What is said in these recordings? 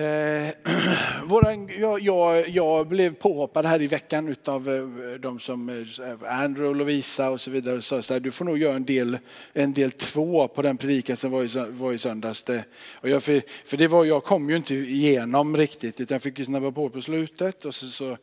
Eh, våran, jag, jag, jag, blev påhoppad här i veckan av eh, de som eh, Andrew och Lovisa och så vidare. Och sa så här, du får nog göra en del, en del två på den predikan som var i, var i söndags. Det, och jag, för, för det var, jag kom ju inte igenom riktigt utan jag fick ju snabba på på slutet. Och så, så,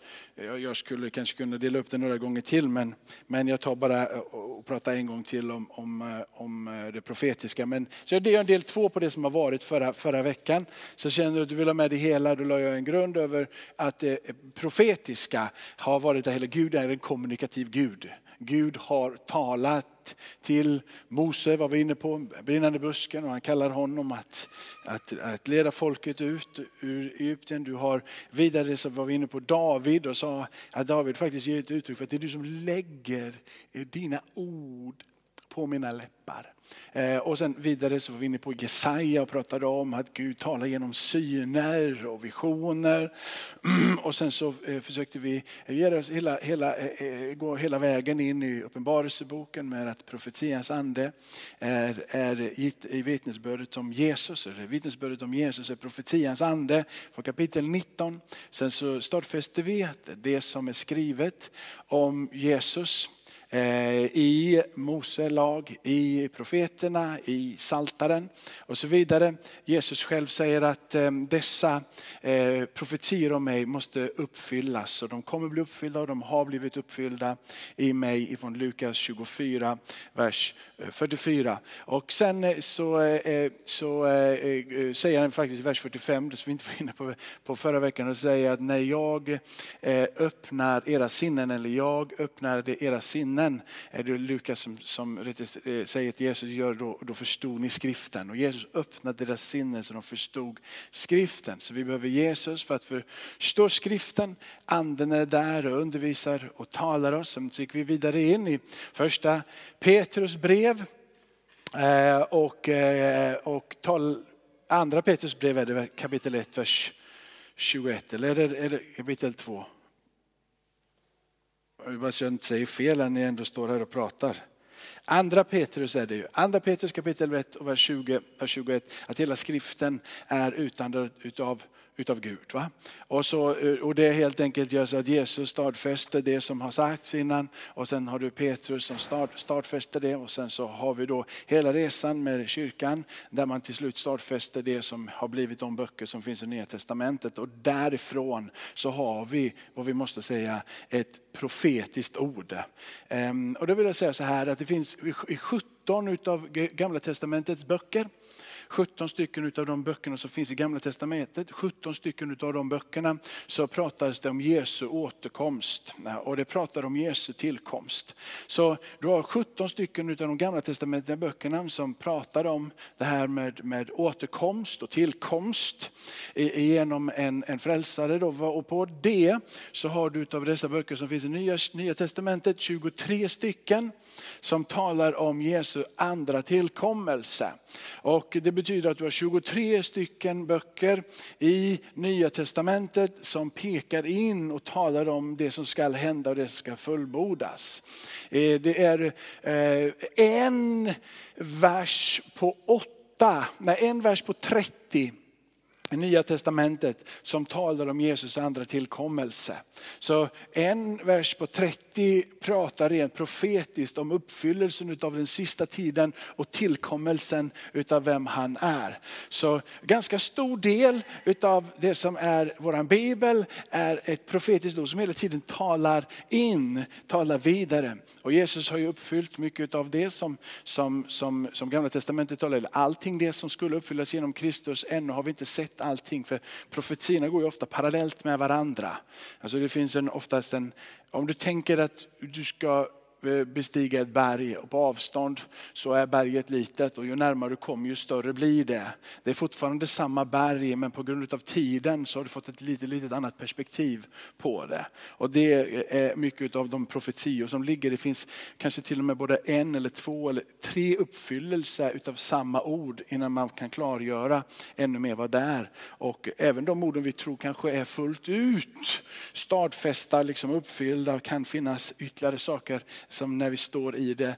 jag skulle kanske kunna dela upp det några gånger till men, men jag tar bara eh, och pratar en gång till om, om, om det profetiska. Men, så jag gör en del två på det som har varit förra, förra veckan. Så känner du att du vill ha med det hela, då la jag en grund över att det profetiska har varit det hela. Gud är en kommunikativ Gud. Gud har talat till Mose, var vi inne på, brinnande busken och han kallar honom att, att, att leda folket ut ur Egypten. Du har vidare så var vi inne på David och sa att David faktiskt ger ett uttryck för att det är du som lägger eh, dina ord på mina läppar. Eh, och sen vidare så var vi inne på Jesaja och pratade om att Gud talar genom syner och visioner. Och sen så eh, försökte vi hela, hela, eh, gå hela vägen in i Uppenbarelseboken med att profetians ande är, är i vittnesbördet om Jesus. Eller vittnesbördet om Jesus är profetians ande på kapitel 19. Sen så stadfäste vi att det som är skrivet om Jesus Eh, i Mose lag, i profeterna, i saltaren och så vidare. Jesus själv säger att eh, dessa eh, profetier om mig måste uppfyllas och de kommer bli uppfyllda och de har blivit uppfyllda i mig ifrån Lukas 24, vers 44. Och sen så, så säger han faktiskt i vers 45, det som vi inte var inne på, på förra veckan, och säger att när jag öppnar era sinnen, eller jag öppnade era sinnen Amen. Är det Lukas som, som eh, säger att Jesus gör då, då förstod ni skriften. Och Jesus öppnade deras sinnen så de förstod skriften. Så vi behöver Jesus för att förstå skriften. Anden är där och undervisar och talar oss. Sen gick vi vidare in i första Petrus brev. Eh, och, eh, och tal, andra Petrus brev är det kapitel 1, vers 21. Eller är det, är det kapitel 2? Vad jag inte säger fel när ni ändå står här och pratar. Andra Petrus är det ju. Andra Petrus kapitel 1 och vers 20, vers 21. Att hela skriften är utandad utav utav Gud. Va? Och, så, eh, och det helt enkelt gör så att Jesus stadfäster det som har sagts innan och sen har du Petrus som stad, stadfäster det och sen så har vi då hela resan med kyrkan där man till slut stadfäster det som har blivit de böcker som finns i Nya Testamentet och därifrån så har vi vad vi måste säga ett profetiskt ord. Ehm, och då vill jag säga så här att det finns i 17 utav Gamla Testamentets böcker 17 stycken av de böckerna som finns i Gamla Testamentet, 17 stycken av de böckerna så pratades det om Jesu återkomst och det pratar om Jesu tillkomst. Så du har 17 stycken av de Gamla Testamentliga böckerna som pratar om det här med, med återkomst och tillkomst genom en, en frälsare. Då. Och på det så har du av dessa böcker som finns i Nya, Nya Testamentet 23 stycken som talar om Jesu andra tillkommelse. Och det betyder att du har 23 stycken böcker i Nya Testamentet som pekar in och talar om det som ska hända och det som ska fullbordas. Eh, det är eh, en vers på åtta, nej en vers på 30 i Nya Testamentet som talar om Jesus andra tillkommelse. Så en vers på 30 pratar rent profetiskt om uppfyllelsen av den sista tiden och tillkommelsen utav vem han är. Så ganska stor del utav det som är vår bibel är ett profetiskt ord som hela tiden talar in, talar vidare. Och Jesus har ju uppfyllt mycket av det som, som, som, som gamla testamentet talar om. Allting det som skulle uppfyllas genom Kristus, ännu har vi inte sett allting. För profetierna går ju ofta parallellt med varandra. Alltså det finns en, oftast en, om du tänker att du ska Eh, bestiga ett berg och på avstånd så är berget litet och ju närmare du kommer ju större blir det. Det är fortfarande samma berg men på grund av tiden så har du fått ett lite, litet annat perspektiv på det. Och det är mycket av de profetior som ligger. Det finns kanske till och med både en eller två eller tre uppfyllelser utav samma ord innan man kan klargöra ännu mer vad det är. Och även de orden vi tror kanske är fullt ut stadfästa, liksom uppfyllda, kan finnas ytterligare saker som när vi står i det,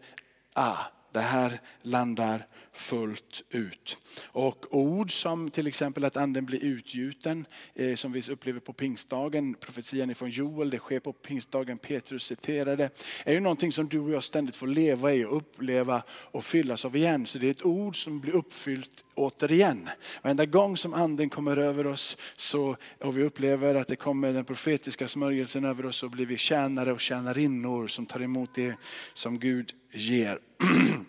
ah, det här landar fullt ut. Och ord som till exempel att anden blir utgjuten, eh, som vi upplever på pingstdagen, profetian från Joel, det sker på pingstdagen, Petrus citerade, är ju någonting som du och jag ständigt får leva i och uppleva och fyllas av igen. Så det är ett ord som blir uppfyllt återigen. Varenda gång som anden kommer över oss så, och vi upplever att det kommer den profetiska smörjelsen över oss så blir vi tjänare och tjänarinnor som tar emot det som Gud ger.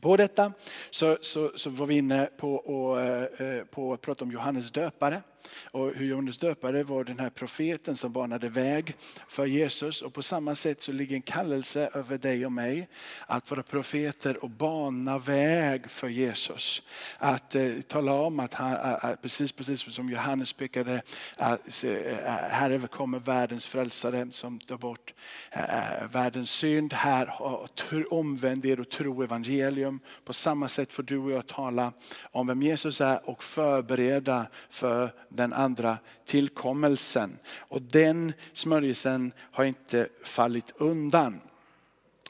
På detta så, så, så var vi inne på, och, eh, eh, på att prata om Johannes döpare och hur Johannes döpare var den här profeten som banade väg för Jesus. Och på samma sätt så ligger en kallelse över dig och mig att vara profeter och bana väg för Jesus. Att eh, tala om att han, precis, precis som Johannes pekade, att här kommer världens frälsare som tar bort eh, världens synd. Här omvänd er och tro evangelium. På samma sätt får du och jag tala om vem Jesus är och förbereda för den andra tillkommelsen. Och den smörjelsen har inte fallit undan.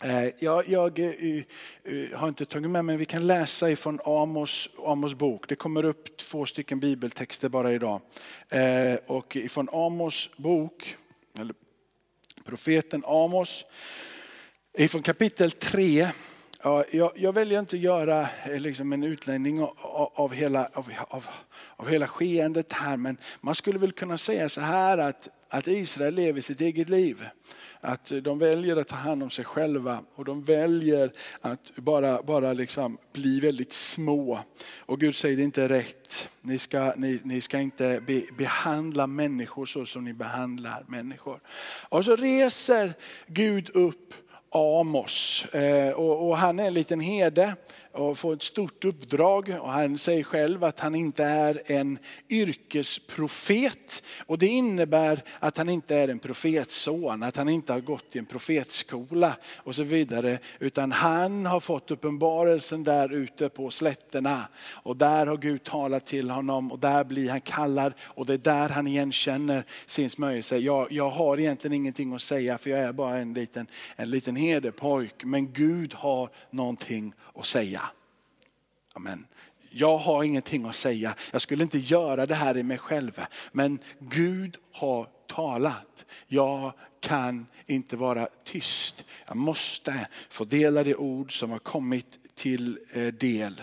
Eh, jag, jag, eh, eh, har inte tagit med mig, vi kan läsa ifrån Amos, Amos bok. Det kommer upp två stycken bibeltexter bara idag. Och ifrån Amos bok, eller profeten Amos, ifrån kapitel 3 Ja, jag, jag, väljer inte att göra eh, liksom en utläggning av, av, hela, av, av, av hela skeendet här, men man skulle väl kunna säga så här att, att Israel lever sitt eget liv. Att de väljer att ta hand om sig själva och de väljer att bara, bara liksom bli väldigt små. Och Gud säger det är inte rätt. Ni ska, ni, ni ska inte be, behandla människor så som ni behandlar människor. Och så reser Gud upp Amos. Eh, och, och, han är en liten herde och får ett stort uppdrag. Och han säger själv att han inte är en yrkesprofet. Och det innebär att han inte är en profetson, att han inte har gått i en profetskola och så vidare. Utan han har fått uppenbarelsen där ute på slätterna. Och där har Gud talat till honom och där blir han kallad. Och det är där han igenkänner sin smörjelse. Jag, jag har egentligen ingenting att säga för jag är bara en liten, en liten herdepojk. Men Gud har någonting att säga. Amen. Jag har ingenting att säga. Jag skulle inte göra det här i mig själv. Men Gud har talat. Jag kan inte vara tyst. Jag måste få dela det ord som har kommit till eh, del.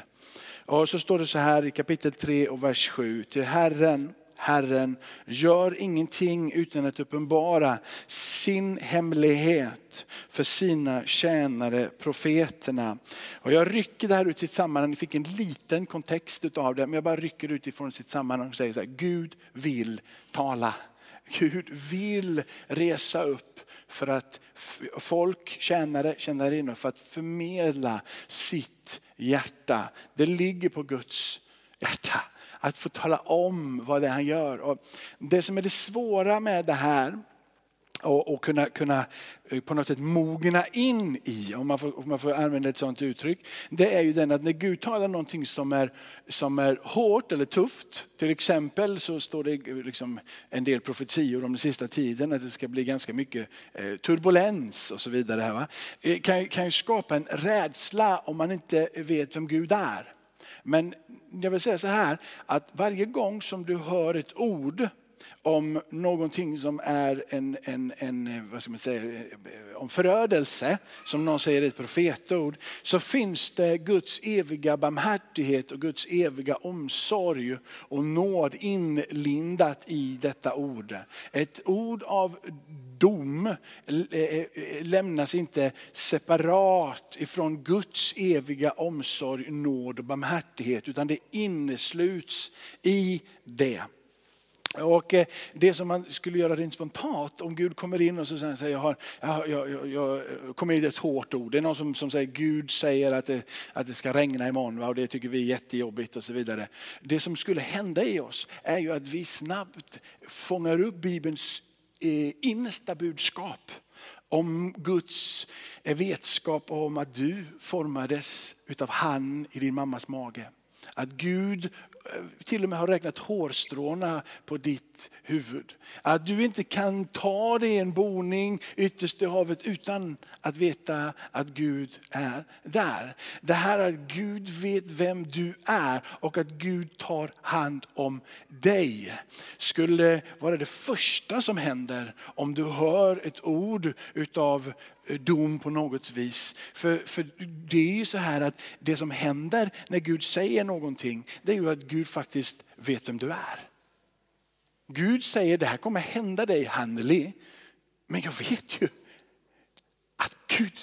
Och så står det så här i kapitel 3 och vers 7. Till Herren Herren gör ingenting utan att uppenbara sin hemlighet för sina tjänare profeterna. Och jag rycker det här ut sitt sammanhang, ni fick en liten kontext av det, men jag bara rycker utifrån sitt sammanhang och säger så här, Gud vill tala. Gud vill resa upp för att folk, tjänare, tjänarinnor, för att förmedla sitt hjärta. Det ligger på Guds hjärta att få tala om vad det är han gör. Och det som är det svåra med det här och, och kunna, kunna eh, på något sätt mogna in i, om man, får, om man får använda ett sådant uttryck. Det är ju den att när Gud talar någonting som är, som är hårt eller tufft, till exempel så står det liksom en del profetior om den sista tiden att det ska bli ganska mycket eh, turbulens och så vidare. Här, va? Det kan, kan ju skapa en rädsla om man inte vet vem Gud är. Men jag vill säga så här, att varje gång som du hör ett ord om någonting som är en, en, en vad ska man säga, om förödelse, som någon säger ett profetord, så finns det Guds eviga barmhärtighet och Guds eviga omsorg och nåd inlindat i detta ord. Ett ord av dom eh, eh, lämnas inte separat ifrån Guds eviga omsorg, nåd och barmhärtighet, utan det innesluts i det. Och eh, det som man skulle göra rent spontant, om Gud kommer in och så säger jag, har, jag, jag, jag, kommer in ett hårt ord. Det är någon som, som säger Gud säger att det, att det ska regna imorgon va? och det tycker vi är jättejobbigt och så vidare. Det som skulle hända i oss är ju att vi snabbt fångar upp Bibelns Eh, innersta budskap om Guds eh, vetskap om att du formades utav han i din mammas mage. Att Gud Eh, till och med har räknat hårstråna på ditt huvud. Att du inte kan ta dig en boning ytterst i havet utan att veta att Gud är där. Det här att Gud vet vem du är och att Gud tar hand om dig. Skulle vara det första som händer om du hör ett ord utav dom på något vis. För, för det är ju så här att det som händer när Gud säger någonting, det är ju att Gud faktiskt vet vem du är. Gud säger det här kommer hända dig Hanneli, men jag vet ju att Gud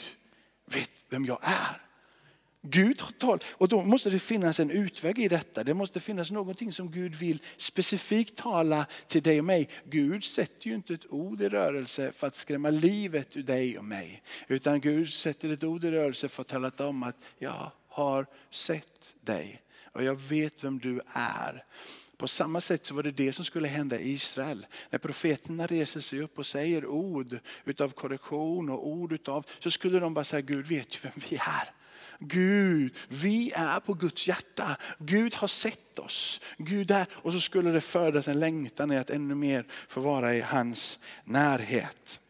vet vem jag är. Gud har talat och då måste det finnas en utväg i detta. Det måste finnas någonting som Gud vill specifikt tala till dig och mig. Gud sätter ju inte ett ord i rörelse för att skrämma livet ur dig och mig. Utan Gud sätter ett ord i rörelse för att tala om att jag har sett dig och jag vet vem du är. På samma sätt så var det det som skulle hända i Israel. När profeterna reser sig upp och säger ord utav korrektion och ord utav, så skulle de bara säga Gud vet ju vem vi är. Gud, vi är på Guds hjärta. Gud har sett oss. Gud är, och så skulle det födas en längtan i att ännu mer få vara i hans närhet.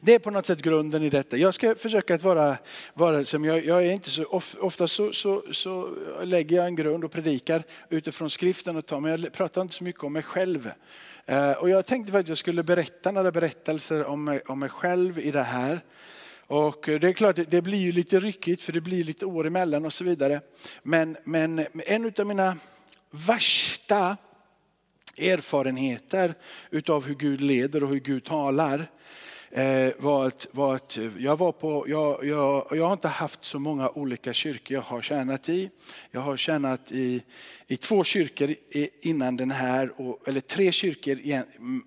Det är på något sätt grunden i detta. Jag ska försöka att vara, vara som jag, jag är inte så, ofta så, så, så lägger jag en grund och predikar utifrån skriften och tar, men jag pratar inte så mycket om mig själv. Eh, och jag tänkte att jag skulle berätta några berättelser om mig, om mig själv i det här. Och eh, det är klart, det blir ju lite ryckigt för det blir lite år emellan och så vidare. Men, men en av mina värsta erfarenheter utav hur Gud leder och hur Gud talar Eh, var att, var ett, jag, var på, jag, jag, jag har inte haft så många olika kyrkor jag har tjänat i. Jag har tjänat i, i två kyrkor innan den här, eller tre kyrkor,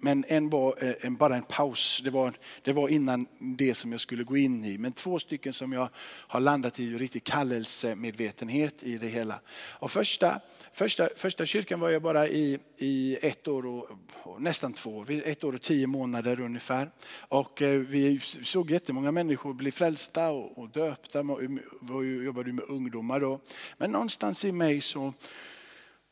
men en var eh, en, bara en paus. Det var, det var innan det som jag skulle gå in i. Men två stycken som jag har landat i riktig kallelsemedvetenhet i det hela. Och första, första, första kyrkan var jag bara i, i ett år och, och nästan två, ett år och tio månader ungefär. Och och eh, vi såg jättemånga människor bli frälsta och, döpta. Vi jobbade med ungdomar då. Men någonstans i mig så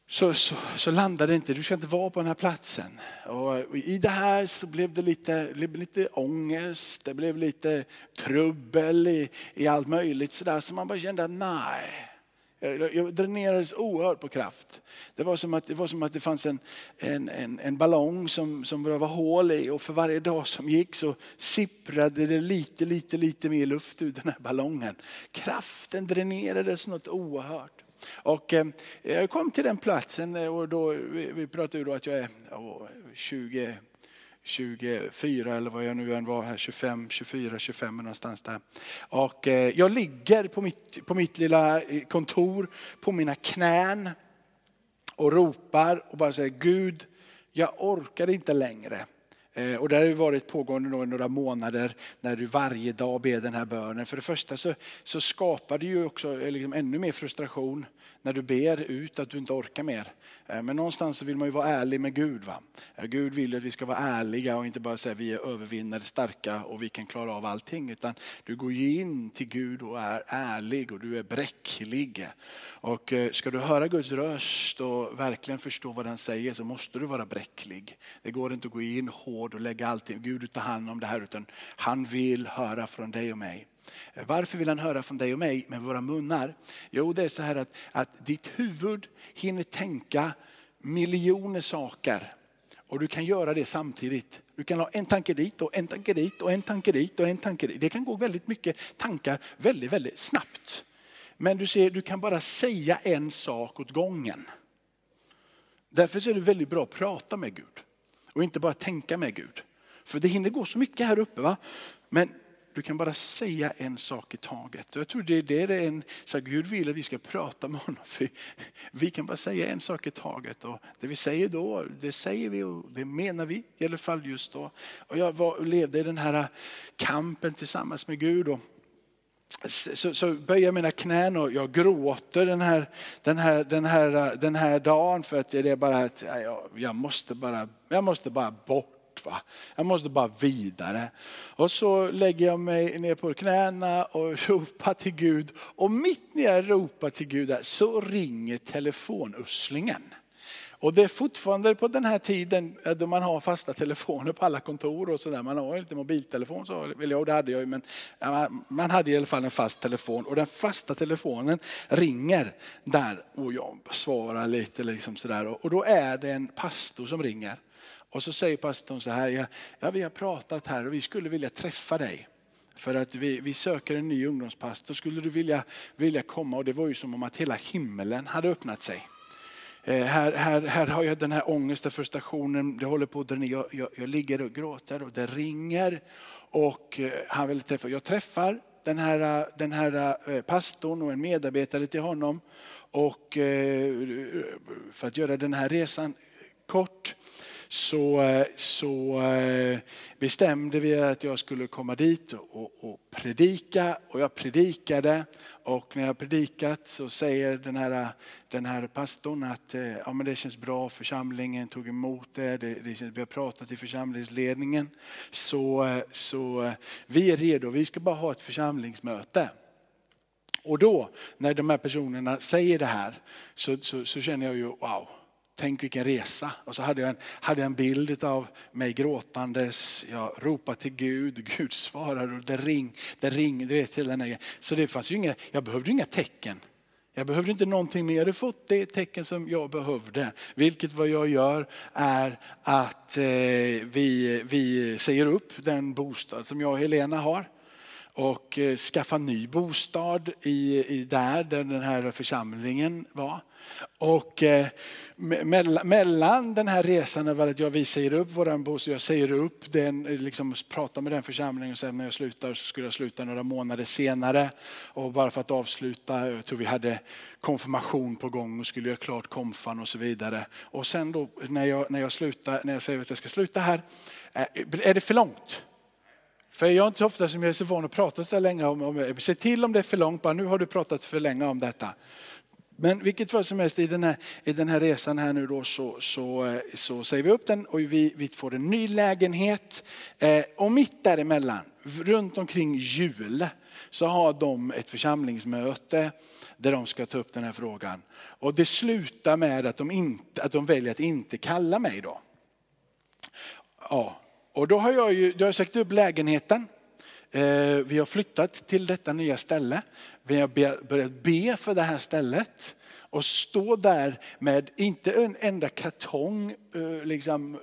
så, så, så landade det inte, du ska inte vara på den här platsen. Och I det här så blev det lite, lite ångest, det blev lite trubbel i, i allt möjligt. Så, där. så man bara kände, att nej. Jag, jag dränerades oerhört på kraft. Det var som att det, var som att det fanns en, en, en, en ballong som, som det var hål i och för varje dag som gick så sipprade det lite, lite, lite mer luft ur den här ballongen. Kraften dränerades något oerhört. Och eh, jag kom till den platsen eh, och då, vi, vi pratade ju då att jag är oh, 20, 24 eller vad jag nu än var här, 25, 24, 25 någonstans där. Och eh, jag ligger på mitt, på mitt lilla eh, kontor på mina knän och ropar och bara säger Gud, jag orkar inte längre. Eh, och det har ju varit pågående i några månader när du varje dag ber den här bönen. För det första så, så skapar det ju också liksom ännu mer frustration när du ber ut att du inte orkar mer. Eh, men någonstans så vill man ju vara ärlig med Gud. Va? Eh, Gud vill att vi ska vara ärliga och inte bara säga att vi är övervinnare, starka och vi kan klara av allting. Utan du går ju in till Gud och är ärlig och du är bräcklig. Och eh, ska du höra Guds röst och verkligen förstå vad den säger så måste du vara bräcklig. Det går inte att gå in hård och lägga allting, Gud tar hand om det här utan han vill höra från dig och mig. Varför vill han höra från dig och mig med våra munnar? Jo, det är så här att, att ditt huvud hinner tänka miljoner saker. Och du kan göra det samtidigt. Du kan ha en tanke dit och en tanke dit och en tanke dit och en tanke dit. Det kan gå väldigt mycket tankar väldigt, väldigt snabbt. Men du ser, du kan bara säga en sak åt gången. Därför är det väldigt bra att prata med Gud och inte bara tänka med Gud. För det hinner gå så mycket här uppe. Va? Men du kan bara säga en sak i taget. Jag tror det är det, det är en, så Gud vill att vi ska prata med honom. För vi kan bara säga en sak i taget. Och det vi säger då, det säger vi och det menar vi i alla fall just då. Och jag var, levde i den här kampen tillsammans med Gud. Och så, så böjer jag mina knän och jag gråter den här, den här, den här, den här dagen för att det är bara att jag, jag, måste bara, jag måste bara bort bort. Va? Jag måste bara vidare. Och så lägger jag mig ner på knäna och ropar till Gud. Och mitt när jag ropar till Gud så ringer telefonusslingen. Och det är fortfarande på den här tiden då man har fasta telefoner på alla kontor och sådär. Man har inte mobiltelefon, så, eller ja, det hade jag ju, men man hade i alla fall en fast telefon. Och den fasta telefonen ringer där och jag svarar lite liksom sådär. Och då är det en pastor som ringer. Och så säger pastorn så här, ja, ja vi har pratat här och vi skulle vilja träffa dig. För att vi, vi söker en ny ungdomspastor. Skulle du vilja, vilja komma? Och det var ju som om att hela himmelen hade öppnat sig. Eh, här, här, här har jag den här ångesten, frustrationen, det håller på att jag, jag, jag ligger och gråter och det ringer. Och eh, han vill träffa, jag träffar den här, den här eh, pastorn och en medarbetare till honom. Och eh, för att göra den här resan kort så, så eh, bestämde vi att jag skulle komma dit och, och predika. Och jag predikade och när jag predikat så säger den här, den här pastorn att eh, ja, men det känns bra, församlingen tog emot det, det, det känns, vi har pratat i församlingsledningen. Så, eh, så vi är redo, vi ska bara ha ett församlingsmöte. Och då, när de här personerna säger det här, så, så, så känner jag ju wow, Tänk vilken resa. Och så hade jag en, hade en bild av mig gråtandes. Jag ropade till Gud, Gud svarade. och det ring, det ring, du vet hela den Så det fanns ju inga, jag behövde inga tecken. Jag behövde inte någonting mer. Jag hade fått det tecken som jag behövde. Vilket vad jag gör är att eh, vi, vi säger upp den bostad som jag och Helena har och eh, skaffa ny bostad i, i där, där den här församlingen var. Och eh, mellan den här resan var att jag, vi säger upp vår bostad, jag säger upp den, liksom pratar med den församlingen och säger när jag slutar så skulle jag sluta några månader senare. Och bara för att avsluta, jag tror vi hade konfirmation på gång och skulle göra klart konfan och så vidare. Och sen då när jag, när jag slutar, när jag säger att jag ska sluta här, eh, är det för långt? För jag är inte så ofta som jag är så van att prata så länge om, om se till om det är för långt, bara nu har du pratat för länge om detta. Men vilket fall som helst i den här, i den här resan här nu då så, så, eh, så säger vi upp den och vi, vi får en ny lägenhet. Eh, och mitt däremellan, runt omkring jul, så har de ett församlingsmöte där de ska ta upp den här frågan. Och det slutar med att de, inte, att de väljer att inte kalla mig då. Ja, och då har jag ju, jag har sagt upp lägenheten. Eh, vi har flyttat till detta nya ställe. Vi har börjat be för det här stället och stå där med inte en enda kartong, eh, liksom,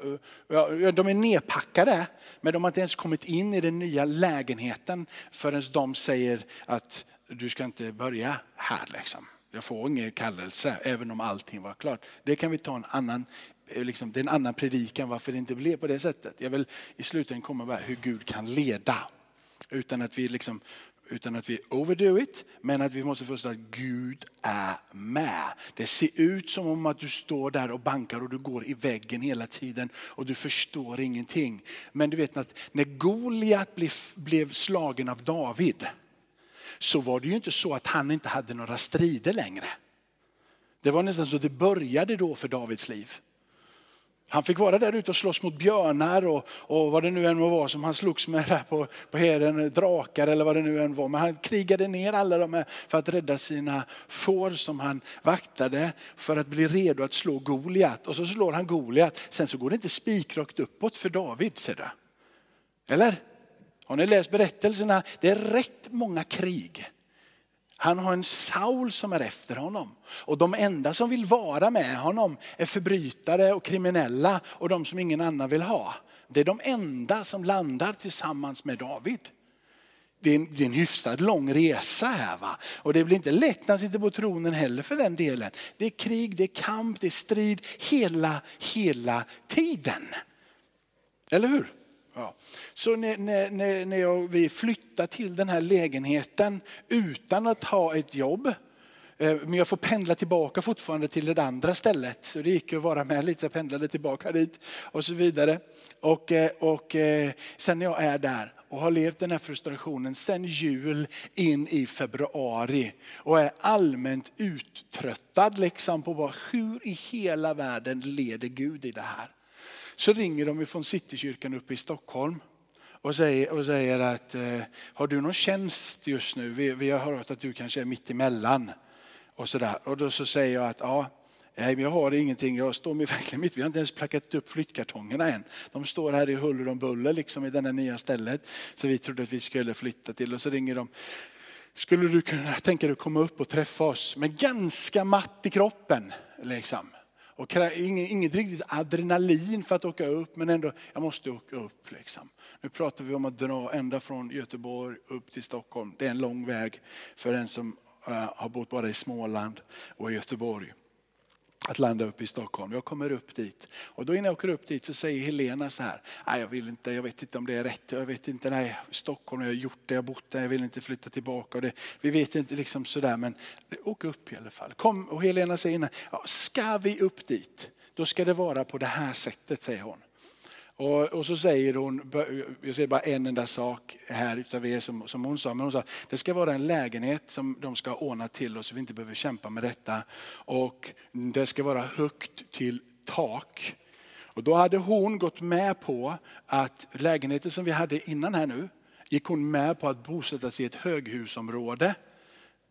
eh, de är nedpackade, men de har inte ens kommit in i den nya lägenheten förrän de säger att du ska inte börja här. Liksom. Jag får ingen kallelse, även om allting var klart. Det kan vi ta en annan eh, liksom, det är en annan predikan varför det inte blev på det sättet. Jag vill i slutändan komma med hur Gud kan leda. Utan att vi liksom utan att vi overdo it, men att vi måste förstå att Gud är med. Det ser ut som om att du står där och bankar och du går i väggen hela tiden och du förstår ingenting. Men du vet att när Goliat blev slagen av David så var det ju inte så att han inte hade några strider längre. Det var nästan så det började då för Davids liv. Han fick vara där ute och slåss mot björnar och, och vad det nu än var som han slogs med där på, på heden, drakar eller vad det nu än var. Men han krigade ner alla de här för att rädda sina får som han vaktade för att bli redo att slå Goliat. Och så slår han Goliat. Sen så går det inte spikrakt uppåt för David. Ser du. Eller? Har ni läst berättelserna? Det är rätt många krig han har en Saul som är efter honom. Och de enda som vill vara med honom är förbrytare och kriminella och de som ingen annan vill ha. Det är de enda som landar tillsammans med David. Det är, en, det är en hyfsat lång resa här. Va? Och det blir inte lätt när han sitter på tronen heller för den delen. Det är krig, det är kamp, det är strid hela, hela tiden. Eller hur? Ja. Så när, när, när jag, vi flyttade till den här lägenheten utan att ha ett jobb, eh, men jag får pendla tillbaka fortfarande till det andra stället. Så det gick ju att vara med lite, jag pendlade tillbaka dit och så vidare. Och, eh, och eh, sen när jag är där och har levt den här frustrationen sen jul in i februari och är allmänt uttröttad liksom på vad, hur i hela världen leder Gud i det här? Så ringer de från Citykyrkan uppe i Stockholm och säger, och säger att eh, har du någon tjänst just nu? Vi, vi har hört att du kanske är mitt emellan. Och, så där. och då så säger jag att ja, Nej, jag har ingenting. Jag står mig verkligen mitt. Vi har inte ens plackat upp flyttkartongerna än. De står här i huller om buller liksom i det nya stället. Så vi trodde att vi skulle flytta till. Och så ringer de. Skulle du kunna tänka dig att komma upp och träffa oss? Men ganska matt i kroppen. Liksom. Och inget, riktigt adrenalin för att åka upp, men ändå, jag måste åka upp. Liksom. Nu pratar vi om att dra ända från Göteborg upp till Stockholm. Det är en lång väg för en som eh, har bott bara i Småland och i Göteborg att landa upp i Stockholm. Jag kommer upp dit. Och då innan jag åker upp dit så säger Helena så här, nej jag vill inte, jag vet inte om det är rätt, jag vet inte, nej Stockholm, jag har gjort det, jag har bott där, jag vill inte flytta tillbaka. Det, vi vet inte liksom sådär, men åk upp i alla fall. Kom, och Helena säger innan, ja, ska vi upp dit, då ska det vara på det här sättet, säger hon. Och, och, så säger hon, jag säger bara en enda sak här utav er som, som hon sa, men hon sa det ska vara en lägenhet som de ska ordna till oss så vi inte behöver kämpa med detta. Och det ska vara högt till tak. Och då hade hon gått med på att lägenheten som vi hade innan här nu, gick hon med på att bosätta sig i ett höghusområde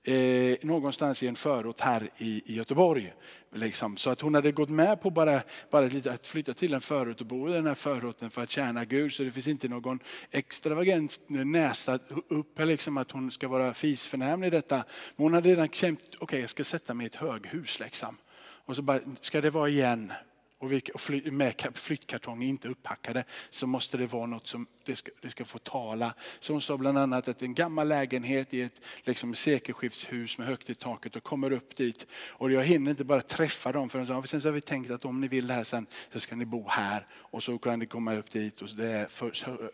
eh, någonstans i en förort här i, i Göteborg. Liksom. Så att hon hade gått med på bara, bara lite, att flytta till en förort och bo i den här förorten för att tjäna Gud. Så det finns inte någon extravagant näsa upp, liksom, att hon ska vara fisförnämlig i detta. Men hon hade redan känt, okej okay, jag ska sätta mig i ett höghus. Liksom. Och så bara, ska det vara igen? Och, och fly, med flyttkartonger inte upppackade så måste det vara något som det ska, det ska få tala. Så hon sa bland annat att en gammal lägenhet i ett liksom, sekelskiftshus med högt i taket och kommer upp dit. Och jag hinner inte bara träffa dem förrän sen så har vi tänkt att om ni vill det här sen så ska ni bo här. Och så kan ni komma upp dit och det är för,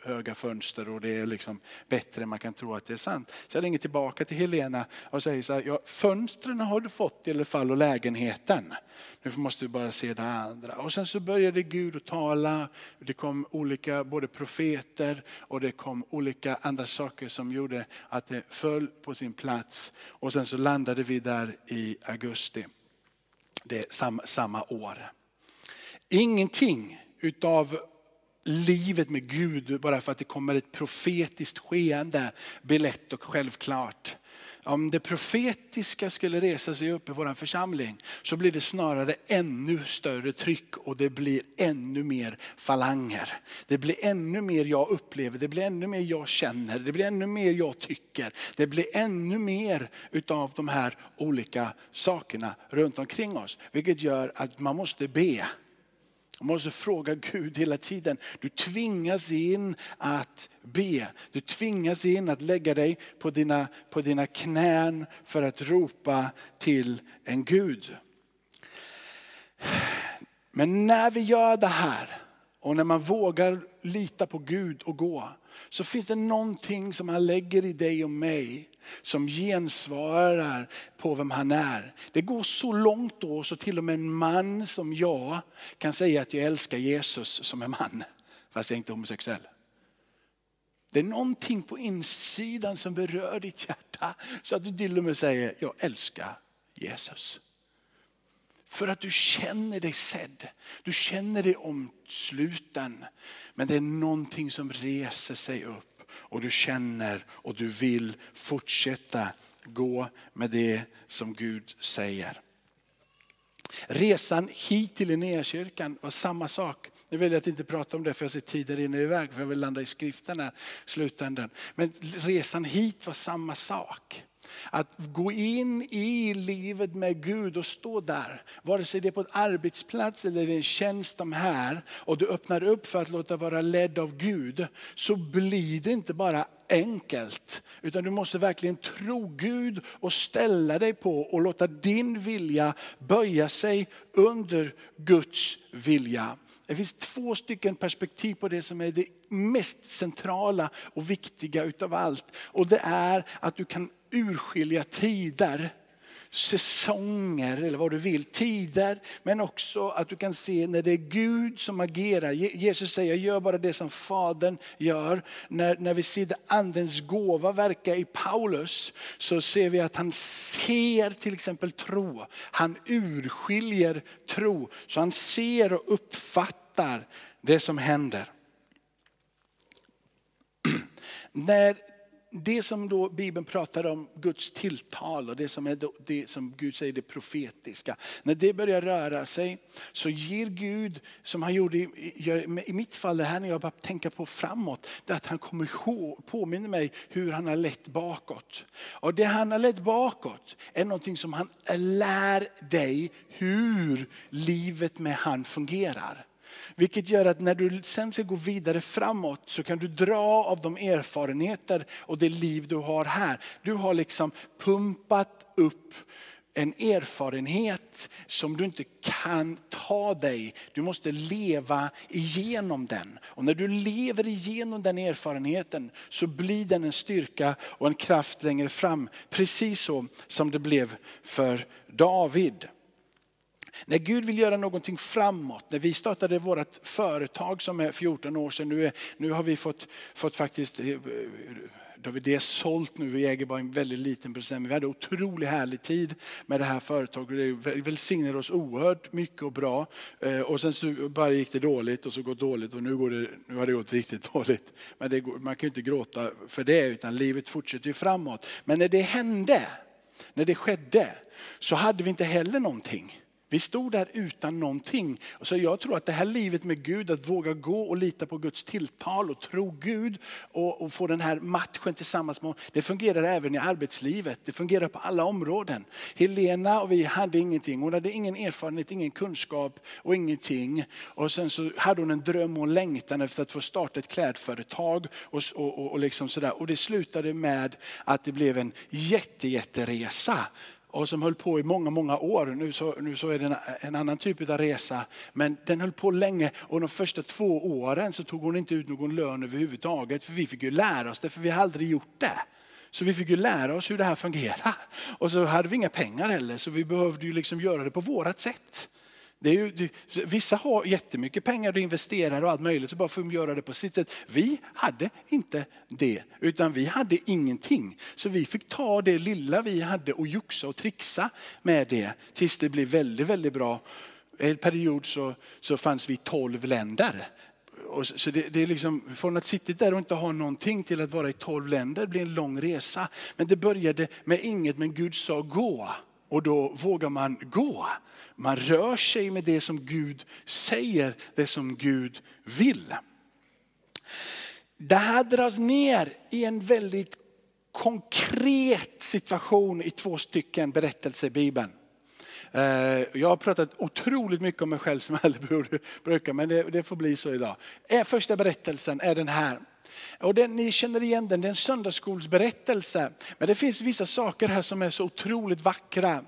höga fönster och det är liksom bättre än man kan tro att det är sant. Så jag ringer tillbaka till Helena och säger så här, ja, fönstren har du fått i alla fall och lägenheten. Nu måste vi bara se det andra. Och sen så började Gud att tala. Det kom olika både profeter och det kom olika andra saker som gjorde att det föll på sin plats. Och sen så landade vi där i augusti det sam, samma år. Ingenting utav livet med Gud bara för att det kommer ett profetiskt skeende blir lätt och självklart om det profetiska skulle resa sig upp i vår församling så blir det snarare ännu större tryck och det blir ännu mer falanger. Det blir ännu mer jag upplever, det blir ännu mer jag känner, det blir ännu mer jag tycker. Det blir ännu mer utav de här olika sakerna runt omkring oss. Vilket gör att man måste be. Man måste fråga Gud hela tiden. Du tvingas in att be. Du tvingas in att lägga dig på dina, på dina knän för att ropa till en Gud. Men när vi gör det här och när man vågar lita på Gud och gå, så finns det någonting som han lägger i dig och mig som gensvarar på vem han är. Det går så långt då så till och med en man som jag kan säga att jag älskar Jesus som en man, fast jag är inte homosexuell. Det är någonting på insidan som berör ditt hjärta så att du till och med säger, jag älskar Jesus. För att du känner dig sedd. Du känner dig omsluten. Men det är någonting som reser sig upp och du känner och du vill fortsätta gå med det som Gud säger. Resan hit till Linnéakyrkan var samma sak. Nu väljer jag att inte prata om det för jag ser tiden rinner iväg för jag vill landa i skriften här slutändan. Men resan hit var samma sak. Att gå in i livet med Gud och stå där, vare sig det är på en arbetsplats eller en tjänst de här och du öppnar upp för att låta vara ledd av Gud, så blir det inte bara enkelt. Utan du måste verkligen tro Gud och ställa dig på och låta din vilja böja sig under Guds vilja. Det finns två stycken perspektiv på det som är det mest centrala och viktiga utav allt. Och det är att du kan urskilja tider säsonger eller vad du vill, tider. Men också att du kan se när det är Gud som agerar. Jesus säger, gör bara det som Fadern gör. När, när vi ser andens gåva verka i Paulus så ser vi att han ser till exempel tro. Han urskiljer tro. Så han ser och uppfattar det som händer. När det som då Bibeln pratar om, Guds tilltal och det som, är det som Gud säger det profetiska. När det börjar röra sig så ger Gud, som han gjorde i, i mitt fall, det här när jag bara tänker på framåt, det att han kommer ihåg, påminner mig hur han har lett bakåt. Och det han har lett bakåt är någonting som han lär dig hur livet med han fungerar. Vilket gör att när du sen ska gå vidare framåt så kan du dra av de erfarenheter och det liv du har här. Du har liksom pumpat upp en erfarenhet som du inte kan ta dig. Du måste leva igenom den. Och när du lever igenom den erfarenheten så blir den en styrka och en kraft längre fram. Precis så som det blev för David. När Gud vill göra någonting framåt, när vi startade vårt företag som är 14 år sedan, nu, är, nu har vi fått, fått faktiskt, eh, då har vi det sålt nu, vi äger bara en väldigt liten procent, men vi hade otroligt härlig tid med det här företaget. Det välsignade oss oerhört mycket och bra. Eh, och sen så bara gick det dåligt och så går det dåligt och nu, går det, nu har det gått riktigt dåligt. Men det, man kan ju inte gråta för det utan livet fortsätter ju framåt. Men när det hände, när det skedde, så hade vi inte heller någonting. Vi stod där utan någonting. Så jag tror att det här livet med Gud, att våga gå och lita på Guds tilltal och tro Gud och, och få den här matchen tillsammans med honom. Det fungerar även i arbetslivet. Det fungerar på alla områden. Helena och vi hade ingenting. Hon hade ingen erfarenhet, ingen kunskap och ingenting. Och sen så hade hon en dröm och en längtan efter att få starta ett klädföretag. Och, och, och, liksom sådär. och det slutade med att det blev en jätte, jätteresa och som höll på i många, många år. Nu så, nu så är det en, en, annan typ av resa. Men den höll på länge och de första två åren så tog hon inte ut någon lön överhuvudtaget. För vi fick ju lära oss det, för vi har aldrig gjort det. Så vi fick ju lära oss hur det här fungerar. Och så hade vi inga pengar heller, så vi behövde ju liksom göra det på vårat sätt. Det är ju, vissa har jättemycket pengar och investerar och allt möjligt så bara får de göra det på sitt sätt. Vi hade inte det, utan vi hade ingenting. Så vi fick ta det lilla vi hade och joxa och trixa med det tills det blev väldigt, väldigt bra. En period så, så fanns vi i tolv länder. Och så det, det, är liksom, från att sitta där och inte ha någonting till att vara i tolv länder blir en lång resa. Men det började med inget, men Gud sa gå. Och då vågar man gå. Man rör sig med det som Gud säger, det som Gud vill. Det här dras ner i en väldigt konkret situation i två stycken berättelser i Bibeln. Eh, jag har pratat otroligt mycket om mig själv som jag aldrig brukar, men det, det får bli så idag. Eh, första berättelsen är den här. Och den, ni känner igen den, det är en söndagsskolsberättelse. Men det finns vissa saker här som är så otroligt vackra.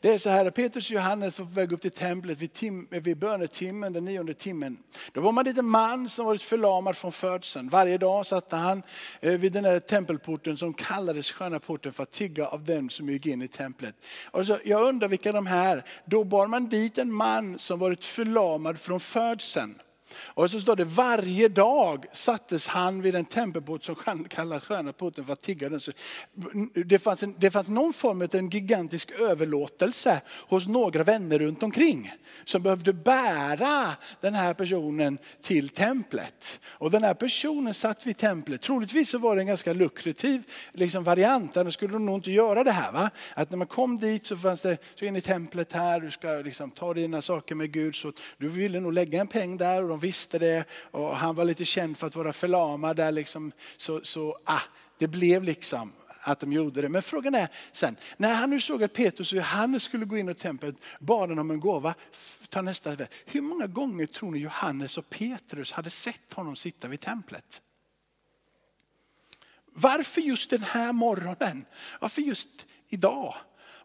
Det är så här, Petrus och Johannes var på väg upp till templet vid, tim, vid bönetimmen, den nionde timmen. Då var man en liten man som varit förlamad från födseln. Varje dag satt han eh, vid den här tempelporten som kallades sköna porten för att tigga av dem som gick in i templet. Och så, jag undrar vilka de här, då bar man dit en man som varit förlamad från födseln. Och så står det varje dag sattes han vid en tempelport som kallas sköna porten för att tigga den. Det fanns, en, det fanns någon form av en gigantisk överlåtelse hos några vänner runt omkring. Som behövde bära den här personen till templet. Och den här personen satt vid templet. Troligtvis så var det en ganska lukrativ liksom, variant. Annars skulle de nog inte göra det här. Va? Att när man kom dit så fanns det, så in i templet här, du ska liksom, ta dina saker med Gud. Så du ville nog lägga en peng där och de visste det och han var lite känd för att vara förlamad där liksom. Så, så ah, det blev liksom att de gjorde det. Men frågan är sen, när han nu såg att Petrus och Johannes skulle gå in i templet, bad han om en gåva. Ta nästa, hur många gånger tror ni Johannes och Petrus hade sett honom sitta vid templet? Varför just den här morgonen? Varför just idag?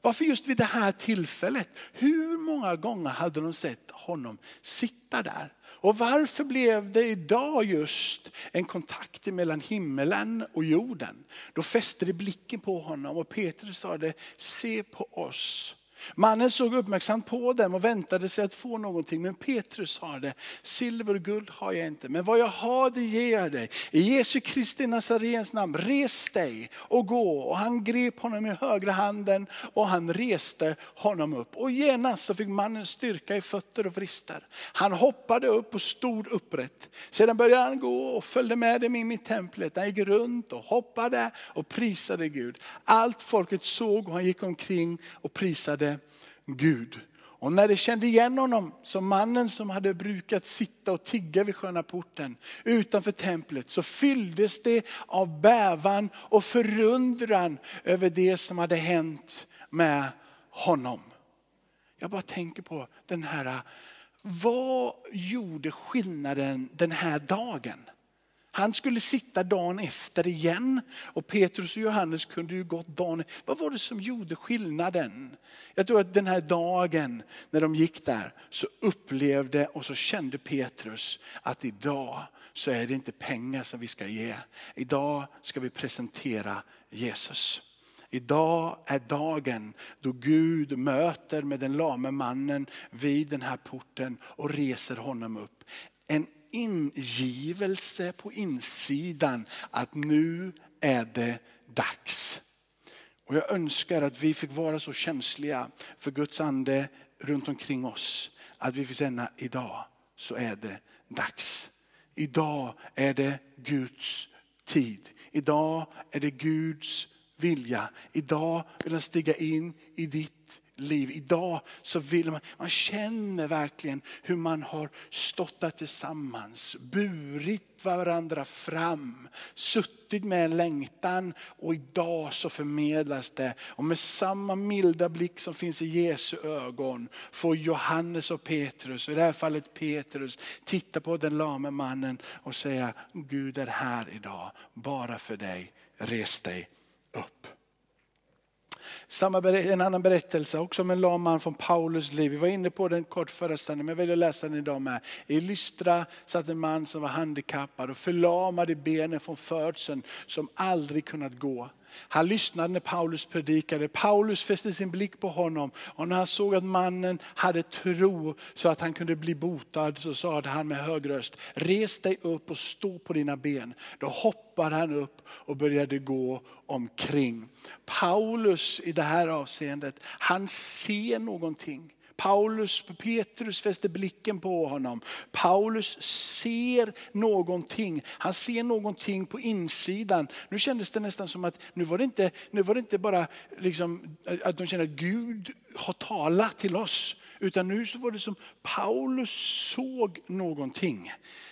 Varför just vid det här tillfället? Hur många gånger hade de sett honom sitta där? Och varför blev det idag just en kontakt mellan himmelen och jorden? Då fäste de blicken på honom och Petrus sa det, se på oss. Mannen såg uppmärksamt på dem och väntade sig att få någonting. Men Petrus sa det, silver och guld har jag inte, men vad jag har det ger jag dig. I Jesu Kristi Nazarens namn, res dig och gå. Och han grep honom i högra handen och han reste honom upp. Och genast så fick mannen styrka i fötter och vrister. Han hoppade upp och stod upprätt. Sedan började han gå och följde med dem in i templet. Han gick runt och hoppade och prisade Gud. Allt folket såg och han gick omkring och prisade Gud. Och när de kände igen honom som mannen som hade brukat sitta och tigga vid sköna porten utanför templet så fylldes det av bävan och förundran över det som hade hänt med honom. Jag bara tänker på den här, vad gjorde skillnaden den här dagen? Han skulle sitta dagen efter igen och Petrus och Johannes kunde ju gått dagen. Vad var det som gjorde skillnaden? Jag tror att den här dagen när de gick där så upplevde och så kände Petrus att idag så är det inte pengar som vi ska ge. Idag ska vi presentera Jesus. Idag är dagen då Gud möter med den lame mannen vid den här porten och reser honom upp. En ingivelse på insidan att nu är det dags. Och jag önskar att vi fick vara så känsliga för Guds ande runt omkring oss. Att vi fick känna idag så är det dags. Idag är det Guds tid. Idag är det Guds vilja. Idag vill han stiga in i ditt liv. Idag så vill man, man känner verkligen hur man har stått där tillsammans, burit varandra fram, suttit med en längtan och idag så förmedlas det. Och med samma milda blick som finns i Jesu ögon får Johannes och Petrus, i det här fallet Petrus, titta på den lame mannen och säga Gud är här idag, bara för dig, res dig upp. Samma, en annan berättelse också om en lam man från Paulus liv. Vi var inne på den kort förra söndagen, men jag väljer att läsa den idag med. I Lystra satt en man som var handikappad och förlamad i benen från födseln som aldrig kunnat gå. Han lyssnade när Paulus predikade. Paulus fäste sin blick på honom och när han såg att mannen hade tro så att han kunde bli botad så sa han med hög röst, res dig upp och stå på dina ben. Då hoppade han upp och började gå omkring. Paulus i det här avseendet, han ser någonting. Paulus, Petrus fäster blicken på honom. Paulus ser någonting. Han ser någonting på insidan. Nu kändes det nästan som att nu var det inte, nu var det inte bara liksom, att de kände att Gud har talat till oss. Utan nu så var det som Paulus såg någonting.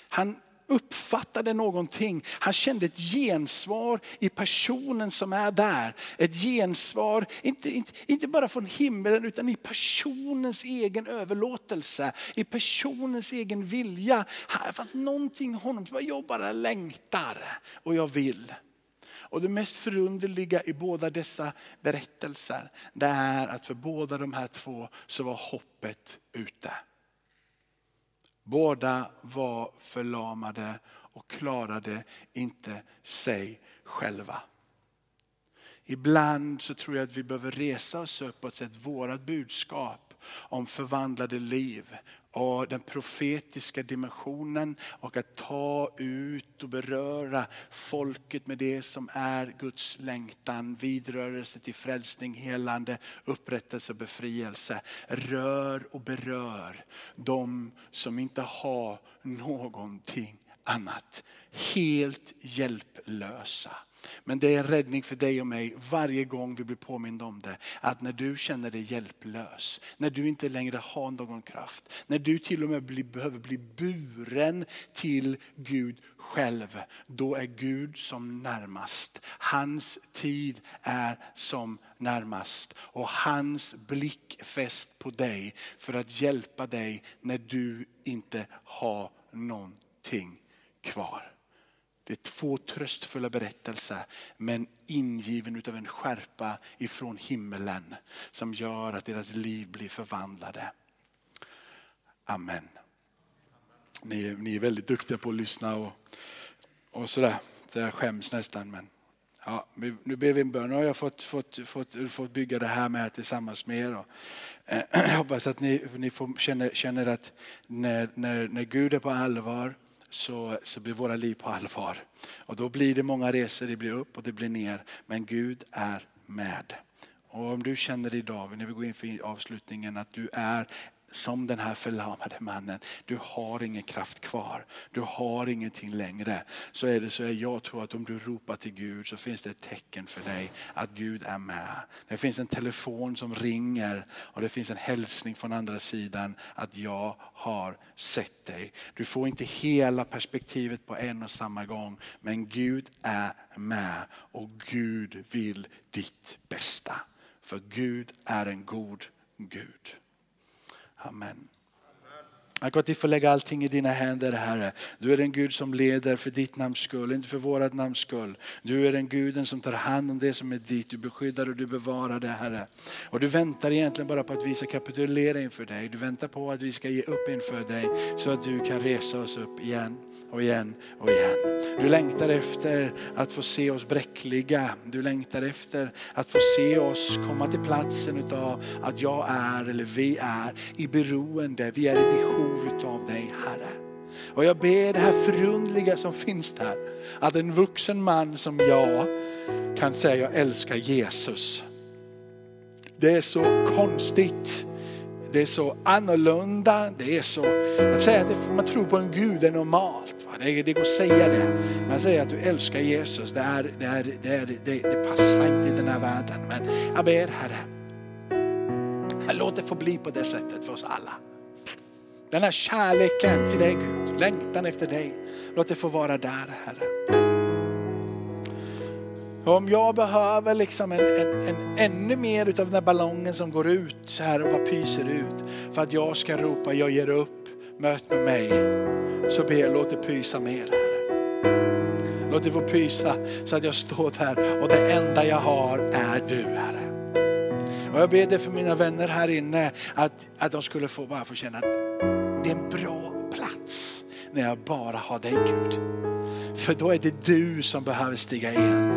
Han uppfattade någonting. Han kände ett gensvar i personen som är där. Ett gensvar, inte, inte, inte bara från himlen utan i personens egen överlåtelse. I personens egen vilja. Här fanns någonting i honom jag bara längtar och jag vill. Och det mest förunderliga i båda dessa berättelser, det är att för båda de här två så var hoppet ute. Båda var förlamade och klarade inte sig själva. Ibland så tror jag att vi behöver resa oss upp och sätta vårat budskap om förvandlade liv och den profetiska dimensionen och att ta ut och beröra folket med det som är Guds längtan, vidrörelse till frälsning, helande, upprättelse och befrielse. Rör och berör de som inte har någonting annat. Helt hjälplösa. Men det är en räddning för dig och mig varje gång vi blir påminda om det. Att när du känner dig hjälplös, när du inte längre har någon kraft, när du till och med blir, behöver bli buren till Gud själv. Då är Gud som närmast. Hans tid är som närmast. Och hans blick fäst på dig för att hjälpa dig när du inte har någonting kvar. Det är två tröstfulla berättelser men ingiven utav en skärpa ifrån himmelen som gör att deras liv blir förvandlade. Amen. Ni, ni är väldigt duktiga på att lyssna och, och sådär. Jag skäms nästan. Men, ja, nu ber vi en bön. Nu har jag fått, fått, fått, fått bygga det här med tillsammans med er. Och, eh, jag hoppas att ni, ni får, känner, känner att när, när, när Gud är på allvar så, så blir våra liv på allvar. Och då blir det många resor, det blir upp och det blir ner. Men Gud är med. Och om du känner idag, när vi går in för avslutningen, att du är som den här förlamade mannen. Du har ingen kraft kvar. Du har ingenting längre. Så är det så jag tror att om du ropar till Gud så finns det ett tecken för dig att Gud är med. Det finns en telefon som ringer och det finns en hälsning från andra sidan att jag har sett dig. Du får inte hela perspektivet på en och samma gång men Gud är med och Gud vill ditt bästa. För Gud är en god Gud. Amen. Tack att vi får lägga allting i dina händer Herre. Du är en Gud som leder för ditt namns skull, inte för vårat namns skull. Du är den Guden som tar hand om det som är ditt. Du beskyddar och du bevarar det Herre. Och du väntar egentligen bara på att vi ska kapitulera inför dig. Du väntar på att vi ska ge upp inför dig så att du kan resa oss upp igen och igen och igen. Du längtar efter att få se oss bräckliga. Du längtar efter att få se oss komma till platsen utav att jag är, eller vi är, i beroende. Vi är i behov utav dig Herre. Och jag ber det här förundliga som finns där, att en vuxen man som jag kan säga jag älskar Jesus. Det är så konstigt det är så annorlunda. Det är så, att säga att man tror på en Gud är normalt. Det, det går att säga det. Man säger att du älskar Jesus, det, är, det, är, det, är, det, det passar inte i den här världen. Men jag ber Herre, låt det få bli på det sättet för oss alla. Den här kärleken till dig Gud, längtan efter dig. Låt det få vara där Herre. Om jag behöver liksom en, en, en, ännu mer av den här ballongen som går ut så här och bara pyser ut för att jag ska ropa jag ger upp, möt med mig. Så ber jag, låt det pysa mer Herre. Låt det få pysa så att jag står där och det enda jag har är du Herre. Och jag ber det för mina vänner här inne att, att de skulle få bara få känna att det är en bra plats när jag bara har dig Gud. För då är det du som behöver stiga in.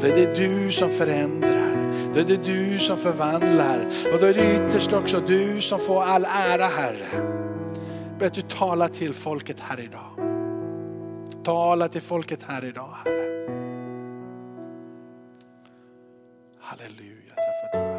Då är det du som förändrar. Då är det du som förvandlar. Och då är det ytterst också du som får all ära Herre. Be att du talar till folket här idag. Tala till folket här idag Herre. Halleluja.